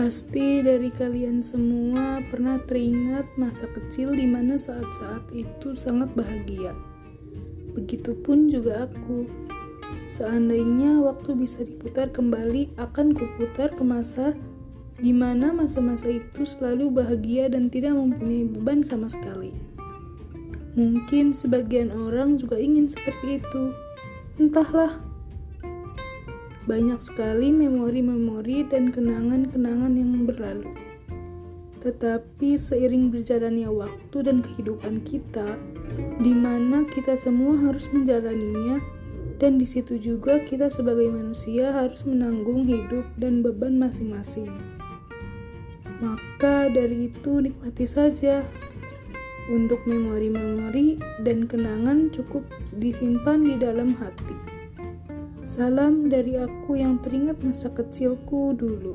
Pasti dari kalian semua pernah teringat masa kecil di mana saat-saat itu sangat bahagia. Begitupun juga aku. Seandainya waktu bisa diputar kembali, akan kuputar ke masa di mana masa-masa itu selalu bahagia dan tidak mempunyai beban sama sekali. Mungkin sebagian orang juga ingin seperti itu. Entahlah, banyak sekali memori-memori dan kenangan-kenangan yang berlalu. Tetapi seiring berjalannya waktu dan kehidupan kita, di mana kita semua harus menjalaninya, dan di situ juga kita sebagai manusia harus menanggung hidup dan beban masing-masing. Maka dari itu nikmati saja. Untuk memori-memori dan kenangan cukup disimpan di dalam hati. Salam dari aku yang teringat masa kecilku dulu.